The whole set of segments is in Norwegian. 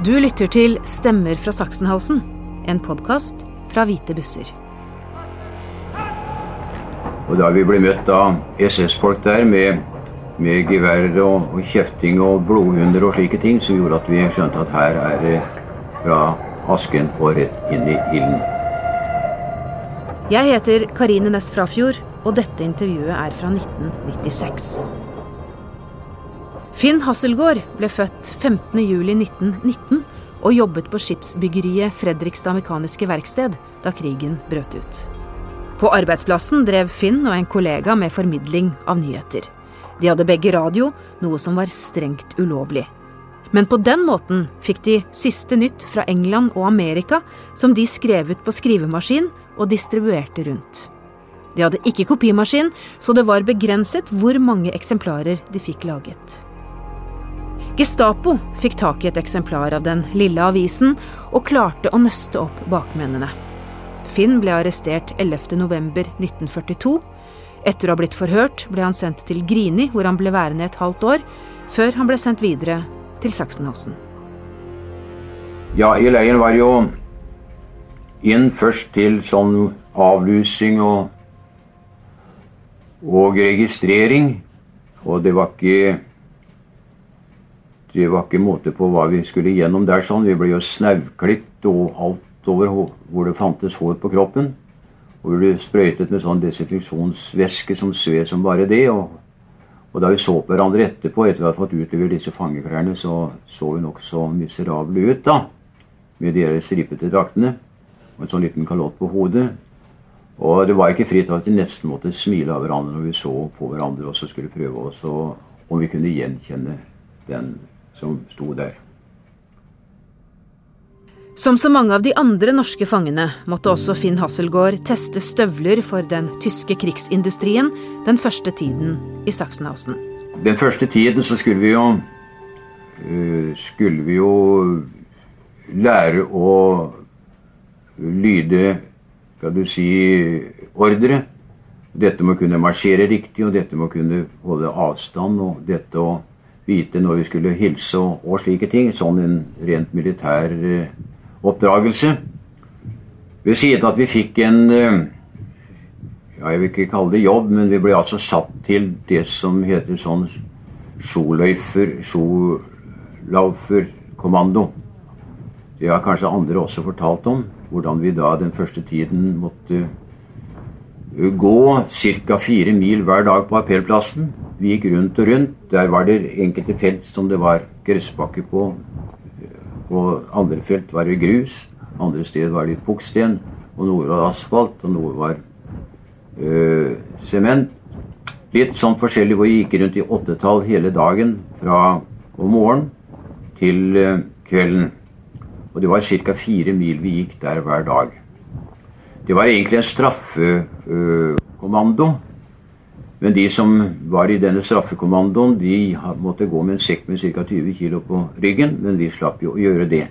Du lytter til Stemmer fra Sachsenhausen, en podkast fra Hvite busser. Og da vi ble møtt av SS-folk der med, med geværer og, og kjefting og blodhunder og slike ting, så gjorde at vi skjønte at her er det fra asken og rett inn i ilden. Jeg heter Karine Næss Frafjord, og dette intervjuet er fra 1996. Finn Hasselgaard ble født 15.07.1919 og jobbet på skipsbyggeriet Fredrikstad Mekaniske Verksted da krigen brøt ut. På arbeidsplassen drev Finn og en kollega med formidling av nyheter. De hadde begge radio, noe som var strengt ulovlig. Men på den måten fikk de siste nytt fra England og Amerika, som de skrev ut på skrivemaskin og distribuerte rundt. De hadde ikke kopimaskin, så det var begrenset hvor mange eksemplarer de fikk laget. Gestapo fikk tak i et eksemplar av den lille avisen og klarte å nøste opp bakmennene. Finn ble arrestert 11.11.1942. Etter å ha blitt forhørt ble han sendt til Grini, hvor han ble værende et halvt år, før han ble sendt videre til Sachsenhausen. Ja, i leiren var jo inn først til sånn avlusing og, og registrering. Og det var ikke det var ikke måte på hva vi skulle gjennom der sånn. Vi ble jo snauklipt og alt over hvor det fantes hår på kroppen. Og vi ble sprøytet med sånn desinfeksjonsvæske som sved som bare det. Og, og, da vi så på hverandre etterpå, etter vi hadde fått utlevert disse fangeklærne, så så vi nokså miserable ut, da. Med de stripete draktene. Og en sånn liten kalott på hodet. Og det var ikke fritt at vi nesten måtte smile av hverandre når vi så på hverandre og så skulle prøve oss om vi kunne gjenkjenne den som sto der. Som så mange av de andre norske fangene måtte også Finn Hasselgaard teste støvler for den tyske krigsindustrien den første tiden i Sachsenhausen. Den første tiden så skulle vi jo uh, skulle vi jo lære å lyde skal du si ordre. Dette må kunne marsjere riktig, og dette må kunne holde avstand, og dette å vite når vi skulle hilse og, og slike ting. Sånn en rent militær eh, oppdragelse. Ved siden av at vi fikk en eh, ja, Jeg vil ikke kalle det jobb, men vi ble altså satt til det som heter sånn sjoløyfer, sjolauferkommando. Det har kanskje andre også fortalt om. Hvordan vi da den første tiden måtte gå ca. fire mil hver dag på appellplassen. Vi gikk rundt og rundt. Der var det enkelte felt som det var gressbakke på. Og andre felt var det grus. Andre steder var det pukksten. Og noe var asfalt, og noe var øh, sement. Litt sånn forskjellig hvor vi gikk rundt i åttetall hele dagen fra om morgenen til øh, kvelden. Og det var ca. fire mil vi gikk der hver dag. Det var egentlig en straffekommando. Men de som var i denne straffekommandoen, de måtte gå med en sekk med ca. 20 kg på ryggen, men vi slapp jo å gjøre det.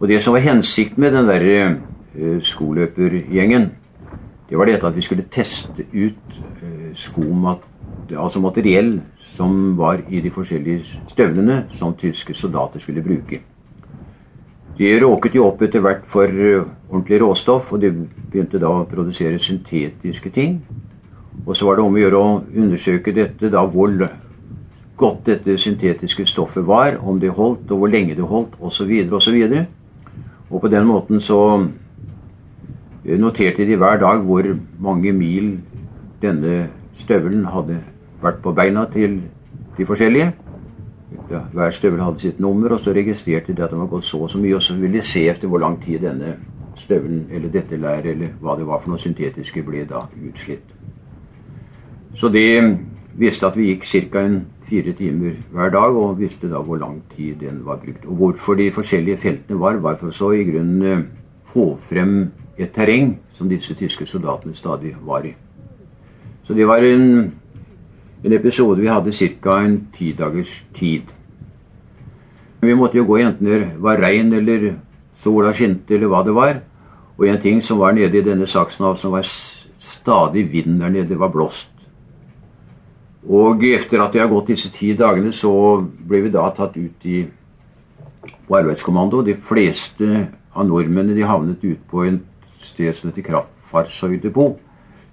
Og det som var hensikten med den der uh, skoløpergjengen, det var dette at vi skulle teste ut uh, skomat, altså materiell som var i de forskjellige støvlene som tyske soldater skulle bruke. De råket jo opp etter hvert for eh, ordentlig råstoff, og de begynte da å produsere syntetiske ting. Og så var det om å gjøre å undersøke dette, da hvor godt dette syntetiske stoffet var, om det holdt, og hvor lenge det holdt, osv., osv. Og og på den måten så eh, noterte de hver dag hvor mange mil denne støvelen hadde vært på beina til de forskjellige ja, hver støvel hadde sitt nummer, og så registrerte de at den var gått så og så mye, og så ville de se etter hvor lang tid denne støvelen eller dette læret eller hva det var for noe syntetiske ble da utslitt. Så de visste at vi gikk ca. fire timer hver dag, og visste da hvor lang tid den var brukt. Og hvorfor de forskjellige feltene var, var for så i grunnen eh, få frem et terreng som disse tyske soldatene stadig var i. Så det var en, en episode vi hadde ca. en ti dagers tid. Vi måtte jo gå enten det var regn eller sola skinte eller hva det var. Og en ting som var nede i denne saksen av, som var stadig vind der nede, det var blåst. Og etter at vi har gått disse ti dagene, så ble vi da tatt ut i på arbeidskommando. De fleste av nordmennene de havnet ut på et sted som heter Kraftfartsøydepot.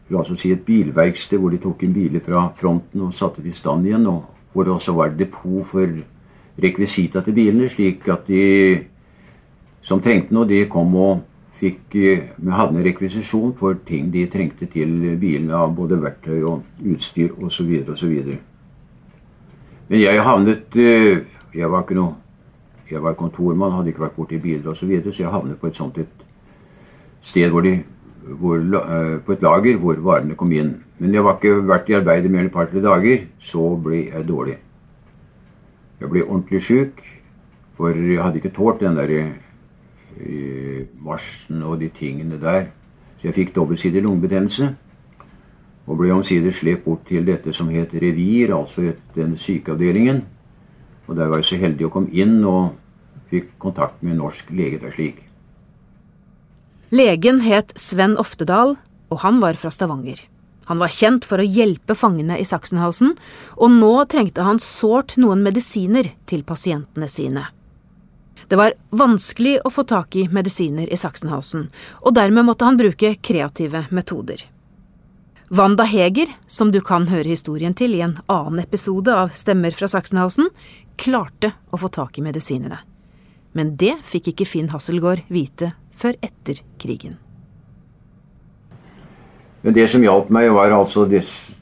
Det vil altså si et bilverksted hvor de tok inn biler fra fronten og satte det i stand igjen. og Hvor det også var depot for rekvisita til bilene, slik at de som trengte noe, de kom og fikk med havne rekvisisjon for ting de trengte til bilene av både verktøy og utstyr osv. osv. Men jeg havnet eh, Jeg var ikke noe jeg var kontormann, hadde ikke vært borti biler osv., så, videre, så jeg havnet på et sånt et sted hvor de, hvor, uh, på et lager hvor varene kom inn. Men jeg var ikke vært i arbeid i mer enn et par-tre dager, så ble jeg dårlig. Jeg ble ordentlig sjuk, for jeg hadde ikke tålt den der uh, marsjen og de tingene der. Så jeg fikk dobbeltsidig lungebetennelse. Og ble omsider slept bort til dette som het revir, altså den sykeavdelingen. Og der var jeg så heldig å komme inn og fikk kontakt med en norsk lege der slik. Legen het Sven Oftedal, og han var fra Stavanger. Han var kjent for å hjelpe fangene i Sachsenhausen, og nå trengte han sårt noen medisiner til pasientene sine. Det var vanskelig å få tak i medisiner i Sachsenhausen, og dermed måtte han bruke kreative metoder. Wanda Heger, som du kan høre historien til i en annen episode av Stemmer fra Sachsenhausen, klarte å få tak i medisinene. Men det fikk ikke Finn Hasselgaard vite før etter krigen. Men det som hjalp meg, var altså disse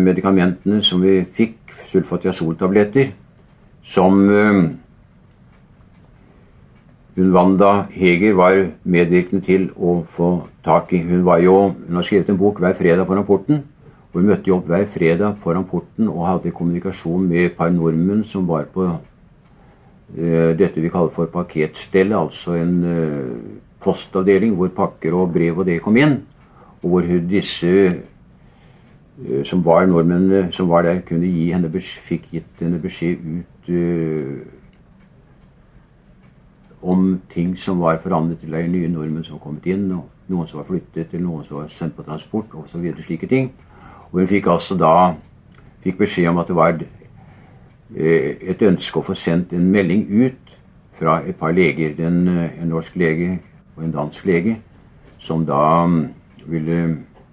medikamentene som vi fikk, sulfatiazoltabletter, som hun Wanda Heger var medvirkende til å få tak i. Hun, var jo, hun har skrevet en bok hver fredag foran porten. Og Hun møtte jo opp hver fredag foran porten og hadde kommunikasjon med et par nordmenn som var på uh, dette vi kaller for paketstellet, altså en uh, postavdeling hvor pakker og brev og det kom inn. Hvor disse uh, som var nordmennene som var der, kunne gi henne fikk gitt henne beskjed ut om ting som var forandret til de nye nordmenn som var kommet inn, og noen som var flyttet, eller noen som var sendt på transport osv. slike ting. Og hun fikk altså da fikk beskjed om at det var eh, et ønske å få sendt en melding ut fra et par leger. En, eh, en norsk lege og en dansk lege som da ville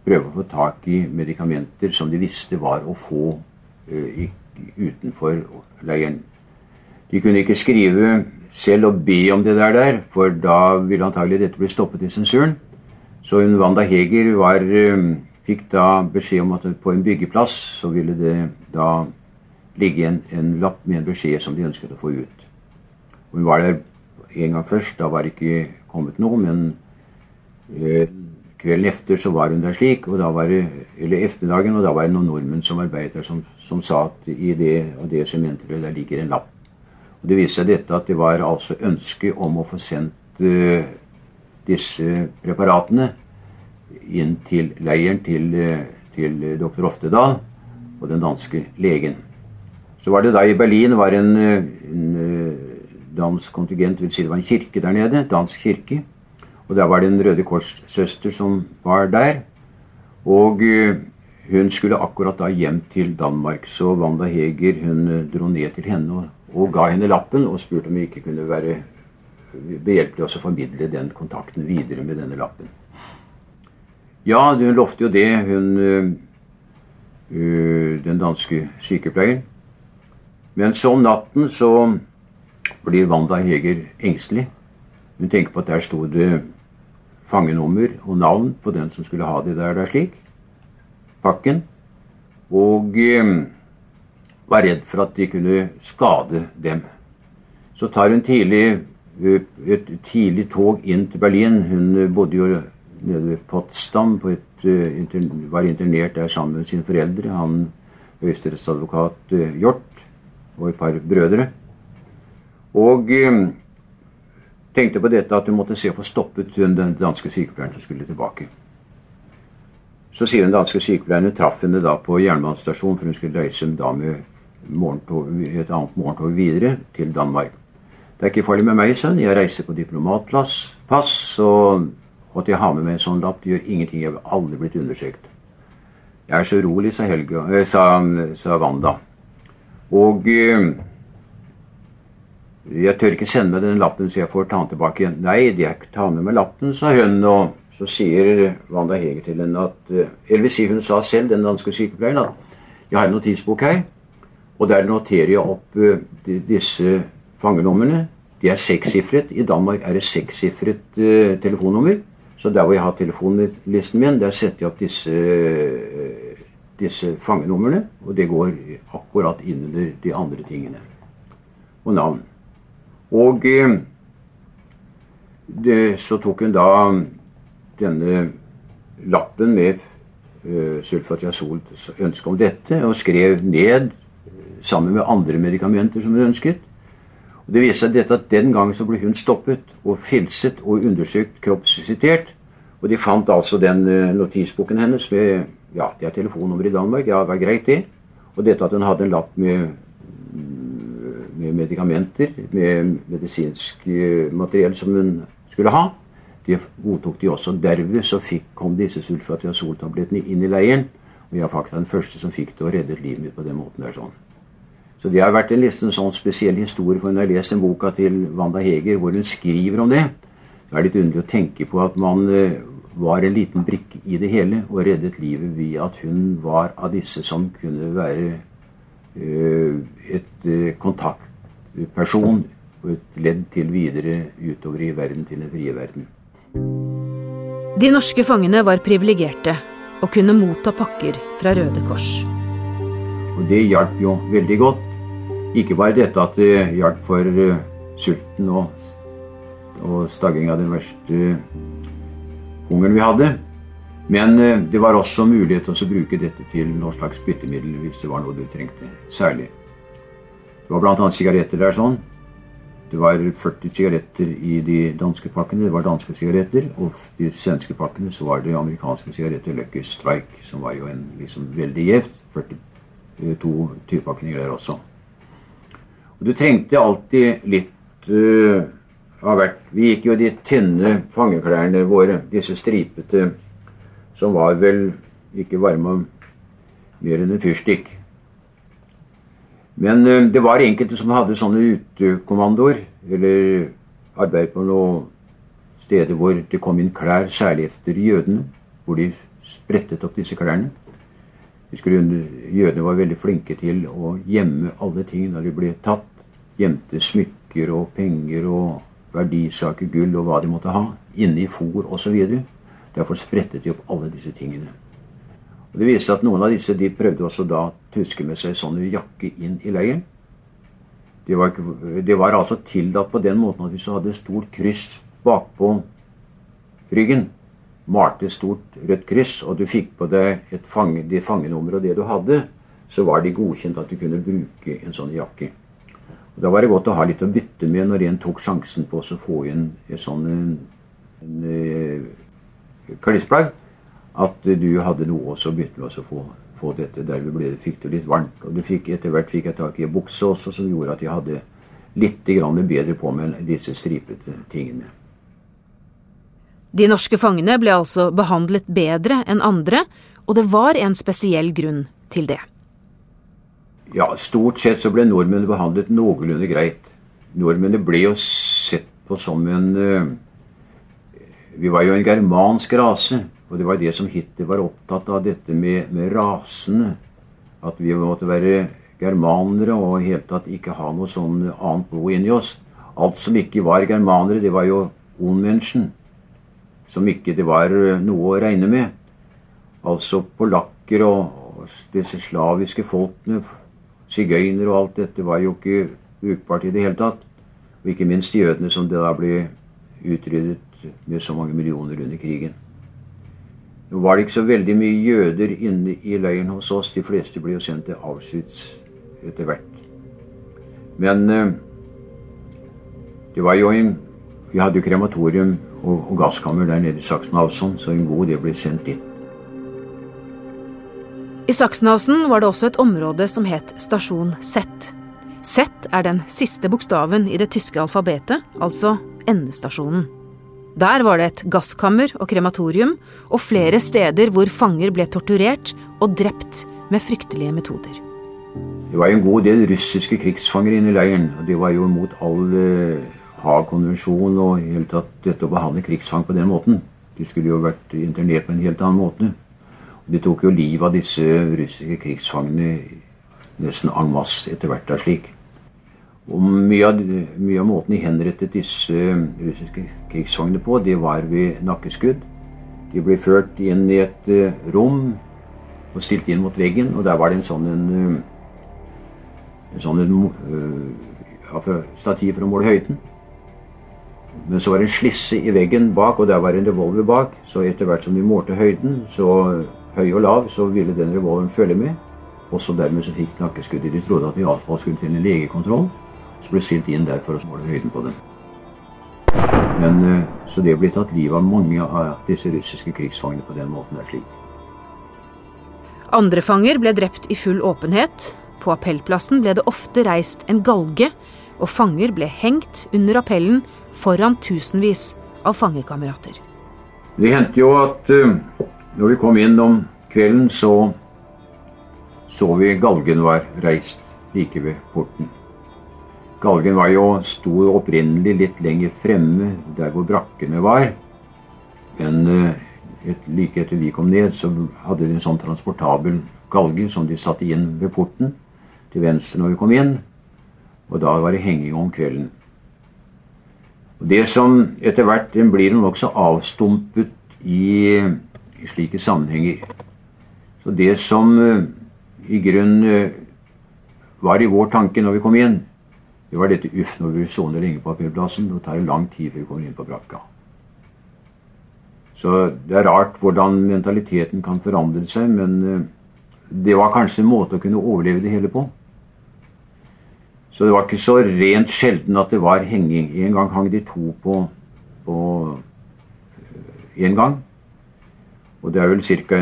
prøve å få tak i medikamenter som de visste var å få uh, utenfor leiren. De kunne ikke skrive selv og be om det der, der for da ville antagelig dette bli stoppet i sensuren. Så hun Wanda Heger var uh, fikk da beskjed om at på en byggeplass så ville det da ligge en, en lapp med en beskjed som de ønsket å få ut. Hun var der en gang først. Da var det ikke kommet noe, men eh, kvelden efter så var hun der slik, og da var det, eller ettermiddagen, og da var det noen nordmenn som arbeidet der, som, som sa at i det og det sementrøret der ligger en lapp. Og Det viste seg dette at det var altså ønske om å få sendt uh, disse preparatene inn til leiren til, uh, til doktor Oftedal og den danske legen. Så var det da i Berlin var en, eh, en uh, dansk kontingent, vil si det var en kirke der nede, dansk kirke. Og der var det en Røde Kors-søster som var der. Og hun skulle akkurat da hjem til Danmark, så Wanda Heger hun dro ned til henne og, og ga henne lappen og spurte om vi ikke kunne være behjelpelig å formidle den kontakten videre med denne lappen. Ja, hun lovte jo det, hun øh, den danske sykepleieren. Men så om natten så blir Wanda Heger engstelig. Hun tenker på at der sto det fangenummer og navn på den som skulle ha det der, der slik. Pakken. Og eh, var redd for at de kunne skade dem. Så tar hun tidlig et tidlig tog inn til Berlin. Hun bodde jo nede ved Potsdam. På et, uh, var internert der sammen med sine foreldre. Han høyesterettsadvokat Hjort og et par brødre. Og um, tenkte på dette at hun måtte se å få stoppet den danske sykepleieren som skulle tilbake. Så sier den danske sykepleieren hun traff henne da på jernbanestasjonen, for hun skulle reise da med et annet morgentog videre til Danmark. Det er ikke farlig med meg, sa. Jeg reiser på diplomatpass, og at jeg har med meg en sånn lapp, gjør ingenting. Jeg har aldri blitt undersøkt. Jeg er så urolig, sa, Helge, sa, sa Wanda. Og Jeg tør ikke sende meg den lappen, så jeg får ta den tilbake igjen. Nei, jeg tar med meg lappen, sa hun. Og så sier Wanda Heger til henne at Eller vil si, hun sa selv, den danske sykepleieren, at jeg har en notisbok her, og der noterer jeg opp disse fangenumrene. De er sekssifret. I Danmark er det sekssifret uh, telefonnummer. Så der hvor jeg har telefonlisten min, der setter jeg opp disse, uh, disse fangenumrene. Og det går akkurat innunder de andre tingene. Og navn. Og uh, det, så tok hun da denne lappen med uh, sulfatiazol ønske om dette, og skrev ned sammen med andre medikamenter som hun ønsket. Og Det viser seg dette at Den gangen så ble hun stoppet og filset og undersøkt kroppsvisitert. Og de fant altså den uh, notisboken hennes med ja, det er telefonnummer i Danmark. Ja, det var greit, det. Og dette at hun hadde en lapp med, med medikamenter, med medisinsk uh, materiell som hun skulle ha, det godtok de også. Derved så fikk, kom disse sulfatiazoltablettene inn i leiren. Og jeg er faktisk den første som fikk det og reddet livet mitt på den måten der sånn. Så det har vært en liten sånn spesiell historie, for hun har lest den boka til Wanda Heger hvor hun skriver om det, det er litt underlig å tenke på at man var en liten brikke i det hele og reddet livet ved at hun var av disse som kunne være uh, et uh, kontaktperson og et ledd til videre utover i verden, til den frie verden. De norske fangene var privilegerte og kunne motta pakker fra Røde Kors. Og det hjalp jo veldig godt. Ikke bare dette at det hjalp for uh, sulten og, og stagging av den verste hungeren vi hadde. Men uh, det var også mulighet til å bruke dette til noe slags byttemiddel hvis det var noe du trengte særlig. Det var bl.a. sigaretter der sånn. Det var 40 sigaretter i de danske pakkene. Det var danske sigaretter. Og i de svenske pakkene så var det amerikanske sigaretter. Lucky Strike, som var jo en liksom veldig gjevt. 42 typepakninger der også. Og du trengte alltid litt uh, av hvert. Vi gikk jo de tynne fangeklærne våre, disse stripete, som var vel ikke varma mer enn en fyrstikk. Men det var enkelte som hadde sånne utekommandoer, eller arbeid på noen steder hvor det kom inn klær, særlig etter jødene, hvor de sprettet opp disse klærne. Jødene var veldig flinke til å gjemme alle ting når de ble tatt gjemte smykker og penger og verdisaker, gull og hva de måtte ha, inne i fôr osv. Derfor sprettet de opp alle disse tingene. Og Det viste at noen av disse de prøvde også da tuske med seg sånne jakke inn i leiren. Det var, de var altså tillatt på den måten at hvis du hadde et stort kryss bakpå ryggen, malte et stort rødt kryss, og du fikk på deg et fange, det fangenummer og det du hadde, så var de godkjent at du kunne bruke en sånn jakke. Og Da var det godt å ha litt å bytte med når en tok sjansen på å få inn et sånn en, en, en klesplagg. At du hadde noe å bytte med å få, få dette. Derved ble, fikk du litt varmt. Og du fikk, etter hvert fikk jeg tak i en bukse også som gjorde at jeg hadde litt bedre på meg disse stripete tingene. De norske fangene ble altså behandlet bedre enn andre, og det var en spesiell grunn til det. Ja, stort sett så ble nordmenn behandlet noenlunde greit. Nordmennene ble jo sett på som en uh, Vi var jo en germansk rase. Og det var det som Hitler var opptatt av, dette med, med rasene. At vi måtte være germanere og i hele tatt ikke ha noe sånn annet blod inni oss. Alt som ikke var germanere, det var jo ondmenneschen. Som ikke det var eh, noe å regne med. Altså polakker og disse slaviske folkene sigøynere og alt dette var jo ikke brukbart i det hele tatt. Og ikke minst jødene, som det da ble utryddet med så mange millioner under krigen. Nå var det ikke så veldig mye jøder inne i leiren hos oss. De fleste ble jo sendt til Auschwitz etter hvert. Men uh, det var jo en Vi hadde jo krematorium og, og gasskammer der nede i Sachsenhausen, så en god del ble sendt dit. I Sachsenhausen var det også et område som het Stasjon Z. Z er den siste bokstaven i det tyske alfabetet, altså endestasjonen. Der var det et gasskammer og krematorium, og flere steder hvor fanger ble torturert og drept med fryktelige metoder. Det var en god del russiske krigsfanger inne i leiren, og de var jo mot all eh, Haag-konvensjon og i hele tatt dette å behandle krigsfang på den måten. De skulle jo vært internert på en helt annen måte. De tok jo livet av disse russiske krigsfangene nesten en masse etter hvert da slik. Og mye av, mye av måten de henrettet disse russiske krigsfangene på, det var ved nakkeskudd. De ble ført inn i et uh, rom og stilt inn mot veggen, og der var det en sånn en, uh, en sånn en, uh, stativ for å måle høyden. Men så var det en slisse i veggen bak, og der var en revolver bak. Så etter hvert som de målte høyden, så høy og lav, så ville den revolveren følge med. Også dermed så fikk nakkeskuddet. De trodde at de iallfall skulle til en legekontroll. Så ble stilt inn der for å måle høyden på dem. Men eh, Så det ble tatt livet av mange av disse russiske krigsfangene på den måten. der slik. Andre fanger ble drept i full åpenhet. På appellplassen ble det ofte reist en galge og fanger ble hengt under appellen foran tusenvis av fangekamerater. Det hendte jo at uh, når vi kom inn om kvelden, så så vi galgen var reist like ved porten. Galgen var jo stor opprinnelig litt lenger fremme, der hvor brakkene var. Men uh, et, like etter vi kom ned, så hadde de en sånn transportabel galge som de satte inn ved porten til venstre når vi kom inn. Og da var det henging om kvelden. Og Det som etter hvert blir nokså avstumpet i, i, slike sammenhenger. Så det som uh, i grunnen uh, var i vår tanke når vi kom inn, det var dette uff, når vi soner papirplassen. det tar det lang tid før vi kommer inn på brakka. Så det er rart hvordan mentaliteten kan forandre seg, men uh, det var kanskje en måte å kunne overleve det hele på. Så det var ikke så rent sjelden at det var henging. En gang hang de to på, på én gang. Og det er vel ca.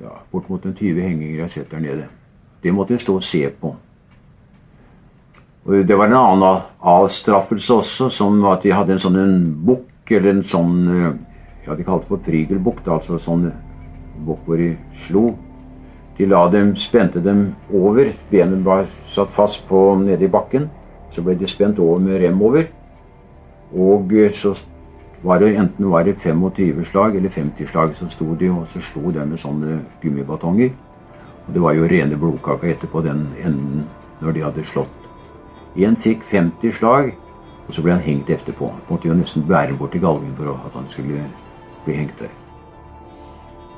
Ja, bortimot en 20 henginger jeg har sett der nede. Det måtte jeg stå og se på. Det var en annen avstraffelse også, som at de hadde en sånn en bukk, eller en sånn Ja, de kalte det for prygelbukk, altså sånn bukk hvor de slo. De la dem, spente dem over. Benet var satt fast på nede i bakken. Så ble de spent over med rem over. Og eh, så var det enten var det 25 slag eller 50 slag, så sto de og så slo de med sånne gummibatonger. Og det var jo rene blodkaka etterpå den enden når de hadde slått. En fikk 50 slag, og så ble han hengt etterpå. Måtte jo nesten bære bort til galgen for at han skulle bli hengt der.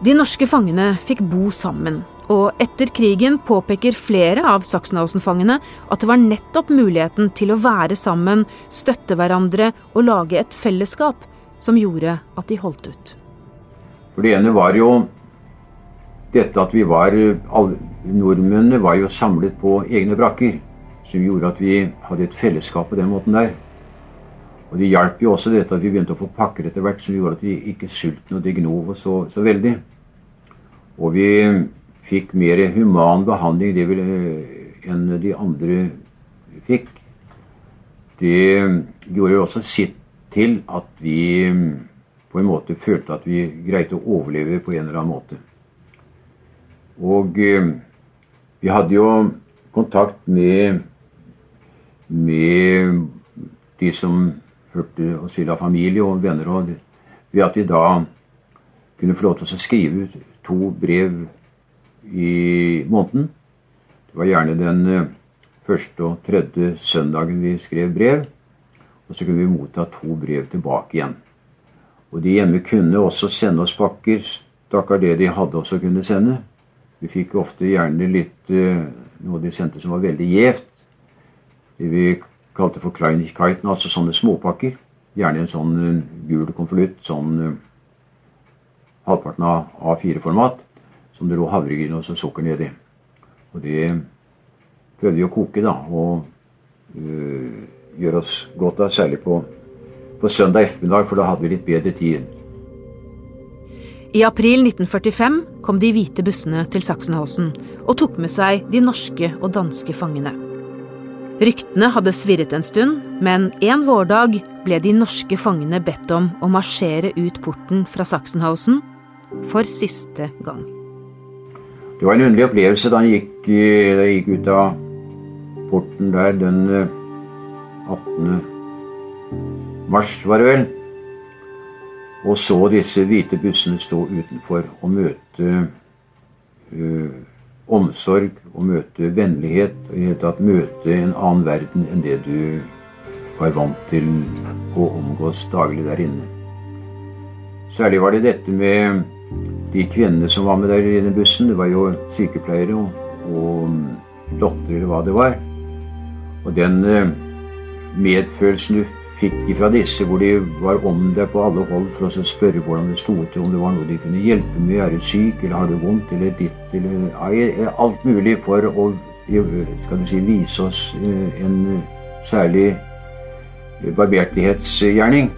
De norske fangene fikk bo sammen, og etter krigen påpeker flere av Sachsenhausen-fangene at det var nettopp muligheten til å være sammen, støtte hverandre og lage et fellesskap som gjorde at de holdt ut. For Det ene var jo dette at vi var alle, Nordmennene var jo samlet på egne brakker, som gjorde at vi hadde et fellesskap på den måten der. Og Det hjalp jo også dette at vi begynte å få pakker etter hvert, som gjorde at vi ikke sulten og det gnov oss så, så, veldig. Og vi fikk mer human behandling det vil, enn de andre fikk. Det gjorde jo også sitt til at vi på en måte følte at vi greide å overleve på en eller annen måte. Og eh, vi hadde jo kontakt med, med de som hørte til av familie og venner, og ved at de da kunne få lov til å skrive to brev i måneden. Det var gjerne den eh, første og tredje søndagen vi skrev brev. Og så kunne vi motta to brev tilbake igjen. Og de hjemme kunne også sende oss pakker. Stakkar det de hadde også kunne sende. Vi fikk ofte gjerne litt eh, noe de sendte som var veldig gjevt. Vi kalte for Kleinigkeiten, altså sånne småpakker. Gjerne en sånn uh, gul konvolutt, sånn uh, halvparten av A4-format, som det lå havregryn og sukker nedi. Og det prøvde vi å koke, da, og øh, gjøre oss godt av, særlig på, på søndag ettermiddag, for da hadde vi litt bedre tid. I april 1945 kom de hvite bussene til Sachsenhausen og tok med seg de norske og danske fangene. Ryktene hadde svirret en stund, men en vårdag ble de norske fangene bedt om å marsjere ut porten fra Sachsenhausen for siste gang. Det var en underlig opplevelse da jeg gikk, jeg gikk ut av porten der den 18. Eh, mars, var det vel. Og så disse hvite bussene stå utenfor og møte uh, omsorg og møte vennlighet. Og i det hele tatt møte en annen verden enn det du var vant til å omgås daglig der inne. Særlig var det dette med de kvinnene som var med der i bussen. Det var jo sykepleiere og, og lotter eller hva det var. Og den eh, medfølelsen du fikk fra disse, hvor de var om deg på alle hold for å spørre hvordan det sto til, om det var noe de kunne hjelpe med, er du syk, eller har du vondt, eller ditt, eller ja, alt mulig for å skal du si, vise oss eh, en særlig barbertlighetsgjerning.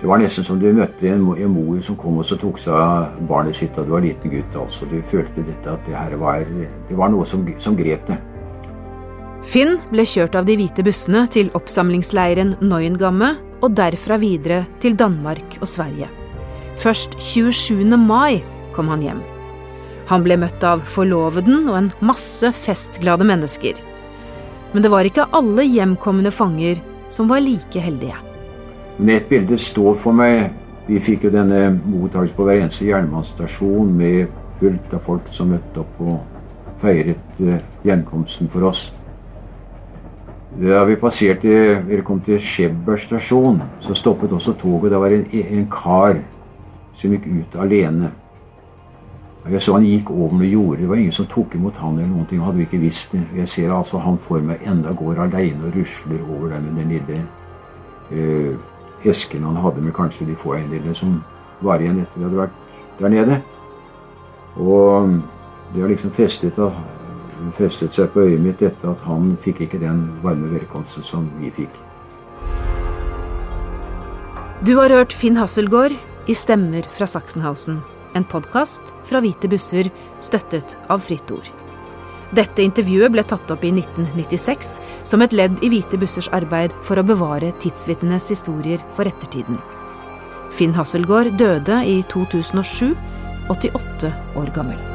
Det var nesten som du møtte en, mor som kom og tok seg av barnet sitt da du var liten gutt. altså. Du følte dette at det her var, det var noe som, som grep det. Finn ble kjørt av de hvite bussene til oppsamlingsleiren Neuengamme og derfra videre til Danmark og Sverige. Først 27. mai kom han hjem. Han ble møtt av forloveden og en masse festglade mennesker. Men det var ikke alle hjemkomne fanger som var like heldige. Men et bilde står for meg. Vi fikk jo denne mottakelsen på hver eneste jernbanestasjon med fullt av folk som møtte opp og feiret hjemkomsten for oss. Da vi passerte, eller kom til Skjebberg stasjon, så stoppet også toget. Det var en, en kar som gikk ut alene. Jeg så han gikk over noe jorde. Det var ingen som tok imot han eller noen ting. Hadde vi ikke visst det. Jeg ser altså han for meg enda går alene og rusler over der med den lille øh, esken han hadde med kanskje de få eiendelene som var igjen etter de hadde vært der nede. Og det har liksom festet, festet seg på øyet mitt dette at han fikk ikke den varme velkomsten som vi fikk. Du har hørt Finn Hasselgaard i Stemmer fra Sachsenhausen, en podkast fra Hvite busser støttet av Fritt Ord. Dette intervjuet ble tatt opp i 1996 som et ledd i Hvite bussers arbeid for å bevare tidsvitnenes historier for ettertiden. Finn Hasselgaard døde i 2007, 88 år gammel.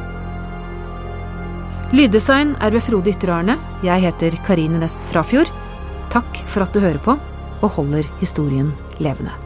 Lyddesign er ved Frode Ytterarne. Jeg heter Karine Næss Frafjord. Takk for at du hører på og holder historien levende.